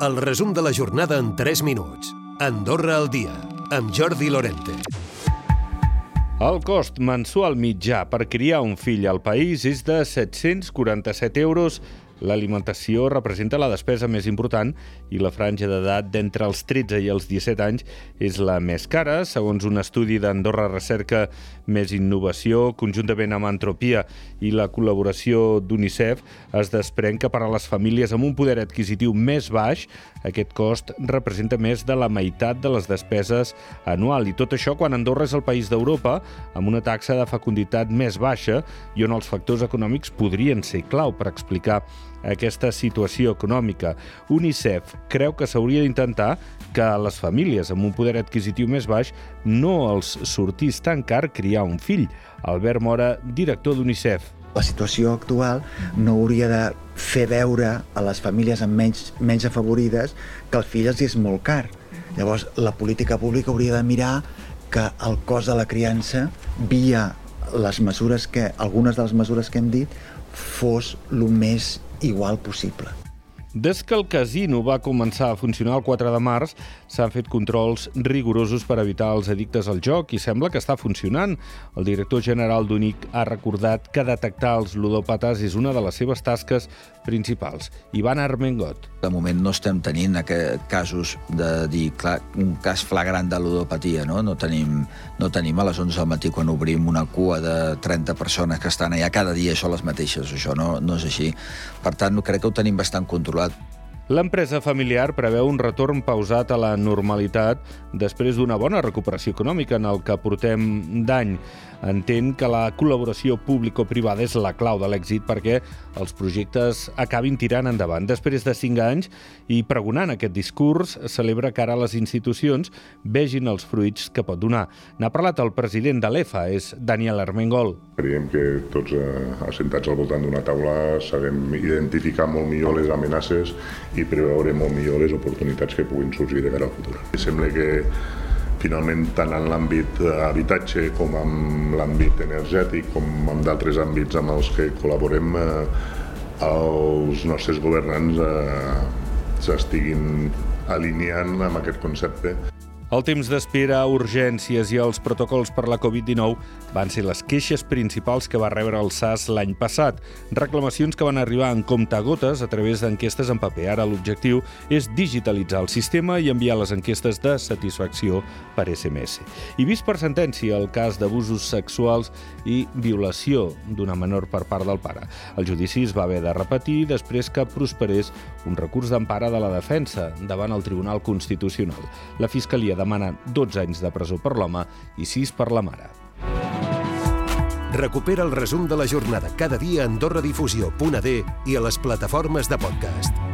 El resum de la jornada en 3 minuts. Andorra al dia, amb Jordi Lorente. El cost mensual mitjà per criar un fill al país és de 747 euros L'alimentació representa la despesa més important i la franja d'edat d'entre els 13 i els 17 anys és la més cara, segons un estudi d'Andorra Recerca Més Innovació, conjuntament amb Antropia i la col·laboració d'UNICEF, es desprèn que per a les famílies amb un poder adquisitiu més baix, aquest cost representa més de la meitat de les despeses anual. I tot això quan Andorra és el país d'Europa amb una taxa de fecunditat més baixa i on els factors econòmics podrien ser clau per explicar aquesta situació econòmica. UNICEF creu que s'hauria d'intentar que a les famílies amb un poder adquisitiu més baix no els sortís tan car criar un fill. Albert Mora, director d'UNICEF. La situació actual no hauria de fer veure a les famílies amb menys, menys afavorides que el fill els és molt car. Llavors, la política pública hauria de mirar que el cost de la criança, via les mesures que, algunes de les mesures que hem dit, fos el més igual possible. Des que el casino va començar a funcionar el 4 de març, s'han fet controls rigorosos per evitar els addictes al joc i sembla que està funcionant. El director general d'UNIC ha recordat que detectar els ludòpates és una de les seves tasques principals. Ivan Armengot. De moment no estem tenint casos de dir clar, un cas flagrant de ludopatia. No? No, tenim, no tenim a les 11 del matí quan obrim una cua de 30 persones que estan allà cada dia això les mateixes. Això no, no és així. Per tant, crec que ho tenim bastant controlat controlat. L'empresa familiar preveu un retorn pausat a la normalitat després d'una bona recuperació econòmica en el que portem d'any. Entén que la col·laboració público-privada és la clau de l'èxit perquè els projectes acabin tirant endavant. Després de cinc anys i pregonant aquest discurs, celebra que ara les institucions vegin els fruits que pot donar. N'ha parlat el president de l'EFA, és Daniel Armengol. Creiem que tots eh, assentats al voltant d'una taula sabem identificar molt millor les amenaces i preveure molt millor les oportunitats que puguin sorgir de cara al futur. Sembla que finalment tant en l'àmbit habitatge com en l'àmbit energètic com en d'altres àmbits amb els que col·laborem eh, els nostres governants eh, s'estiguin alineant amb aquest concepte. El temps d'espera a urgències i els protocols per la Covid-19 van ser les queixes principals que va rebre el SAS l'any passat. Reclamacions que van arribar en comptagotes a través d'enquestes en paper. Ara l'objectiu és digitalitzar el sistema i enviar les enquestes de satisfacció per SMS. I vist per sentència el cas d'abusos sexuals i violació d'una menor per part del pare. El judici es va haver de repetir després que prosperés un recurs d'empara de la defensa davant el Tribunal Constitucional. La Fiscalia demana 12 anys de presó per l'home i 6 per la mare. Recupera el resum de la jornada cada dia a AndorraDifusió.d i a les plataformes de podcast.